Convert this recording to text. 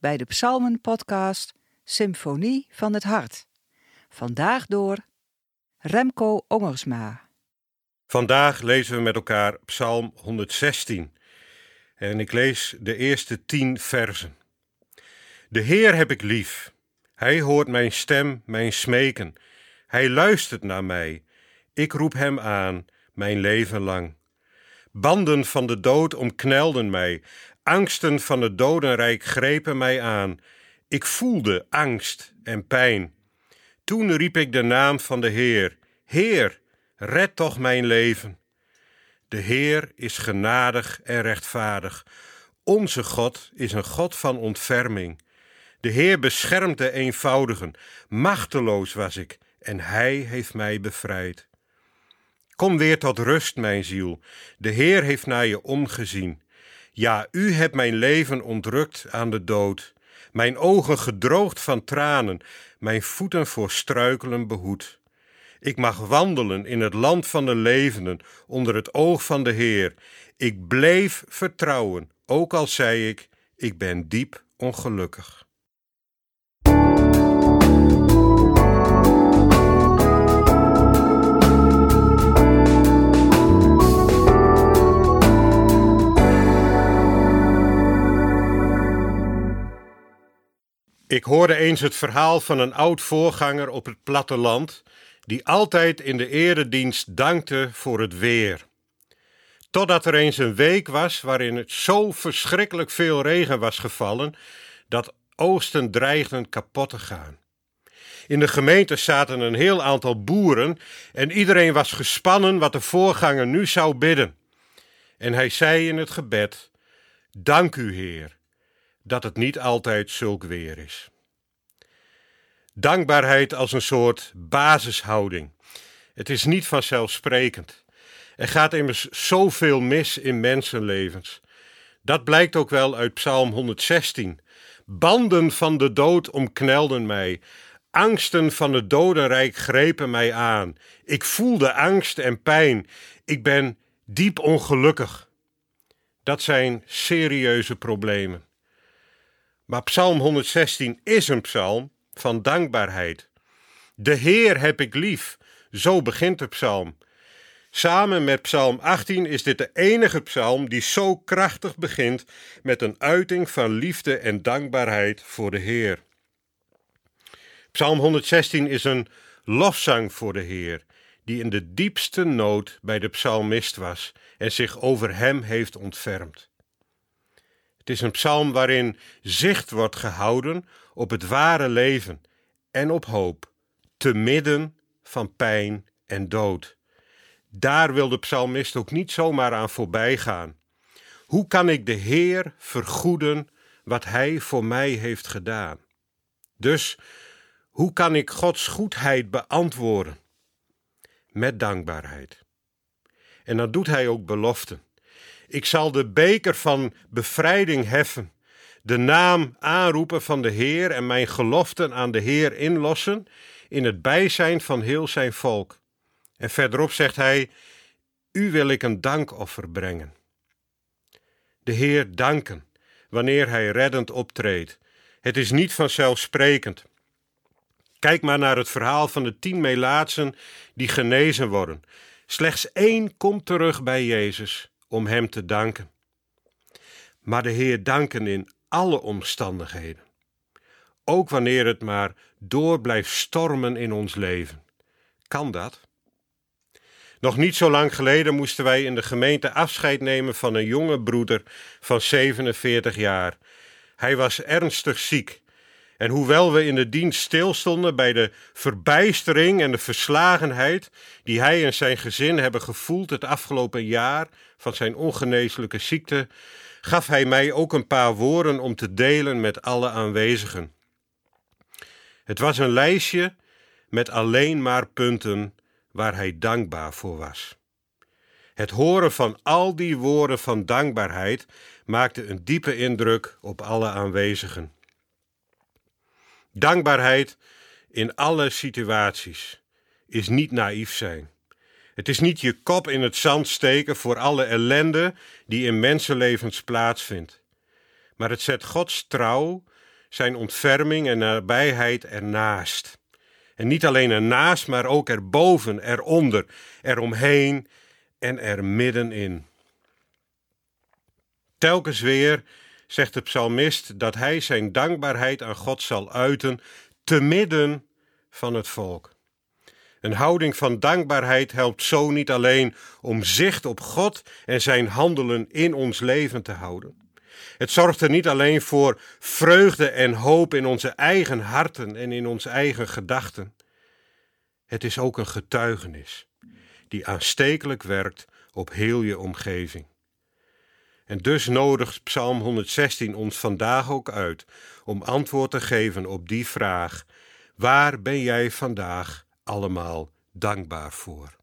bij de Psalmen-podcast Symfonie van het Hart. Vandaag door Remco Ongersma. Vandaag lezen we met elkaar Psalm 116. En ik lees de eerste tien versen. De Heer heb ik lief. Hij hoort mijn stem, mijn smeken. Hij luistert naar mij. Ik roep hem aan, mijn leven lang. Banden van de dood omknelden mij. Angsten van het dodenrijk grepen mij aan. Ik voelde angst en pijn. Toen riep ik de naam van de Heer. Heer, red toch mijn leven. De Heer is genadig en rechtvaardig. Onze God is een God van ontferming. De Heer beschermt de eenvoudigen. Machteloos was ik en Hij heeft mij bevrijd. Kom weer tot rust, mijn ziel. De Heer heeft naar je omgezien. Ja, u hebt mijn leven ontrukt aan de dood, mijn ogen gedroogd van tranen, mijn voeten voor struikelen behoed. Ik mag wandelen in het land van de levenden, onder het oog van de Heer. Ik bleef vertrouwen, ook al zei ik, ik ben diep ongelukkig. Ik hoorde eens het verhaal van een oud voorganger op het platteland, die altijd in de eredienst dankte voor het weer. Totdat er eens een week was waarin het zo verschrikkelijk veel regen was gevallen dat oogsten dreigden kapot te gaan. In de gemeente zaten een heel aantal boeren en iedereen was gespannen wat de voorganger nu zou bidden. En hij zei in het gebed: Dank u, Heer dat het niet altijd zulk weer is. Dankbaarheid als een soort basishouding. Het is niet vanzelfsprekend. Er gaat immers zoveel mis in mensenlevens. Dat blijkt ook wel uit Psalm 116. Banden van de dood omknelden mij. Angsten van het dodenrijk grepen mij aan. Ik voelde angst en pijn. Ik ben diep ongelukkig. Dat zijn serieuze problemen. Maar Psalm 116 is een psalm van dankbaarheid. De Heer heb ik lief, zo begint de psalm. Samen met Psalm 18 is dit de enige psalm die zo krachtig begint met een uiting van liefde en dankbaarheid voor de Heer. Psalm 116 is een lofzang voor de Heer, die in de diepste nood bij de psalmist was en zich over hem heeft ontfermd. Het is een psalm waarin zicht wordt gehouden op het ware leven en op hoop, te midden van pijn en dood. Daar wil de psalmist ook niet zomaar aan voorbij gaan. Hoe kan ik de Heer vergoeden wat Hij voor mij heeft gedaan? Dus hoe kan ik Gods goedheid beantwoorden? Met dankbaarheid. En dan doet Hij ook beloften. Ik zal de beker van bevrijding heffen, de naam aanroepen van de Heer en mijn geloften aan de Heer inlossen in het bijzijn van heel zijn volk. En verderop zegt hij: U wil ik een dankoffer brengen. De Heer danken wanneer hij reddend optreedt. Het is niet vanzelfsprekend. Kijk maar naar het verhaal van de tien Melaatsen die genezen worden. Slechts één komt terug bij Jezus om Hem te danken. Maar de Heer danken in alle omstandigheden. Ook wanneer het maar door blijft stormen in ons leven. Kan dat? Nog niet zo lang geleden moesten wij in de gemeente afscheid nemen van een jonge broeder van 47 jaar. Hij was ernstig ziek en hoewel we in de dienst stilstonden bij de verbijstering en de verslagenheid die hij en zijn gezin hebben gevoeld het afgelopen jaar van zijn ongeneeslijke ziekte, gaf hij mij ook een paar woorden om te delen met alle aanwezigen. Het was een lijstje met alleen maar punten waar hij dankbaar voor was. Het horen van al die woorden van dankbaarheid maakte een diepe indruk op alle aanwezigen. Dankbaarheid in alle situaties is niet naïef zijn. Het is niet je kop in het zand steken voor alle ellende die in mensenlevens plaatsvindt. Maar het zet Gods trouw zijn ontferming en nabijheid ernaast. En niet alleen ernaast, maar ook erboven, eronder, eromheen en er middenin. Telkens weer zegt de psalmist dat hij zijn dankbaarheid aan God zal uiten te midden van het volk. Een houding van dankbaarheid helpt zo niet alleen om zicht op God en zijn handelen in ons leven te houden. Het zorgt er niet alleen voor vreugde en hoop in onze eigen harten en in onze eigen gedachten. Het is ook een getuigenis die aanstekelijk werkt op heel je omgeving. En dus nodigt Psalm 116 ons vandaag ook uit om antwoord te geven op die vraag: waar ben jij vandaag allemaal dankbaar voor?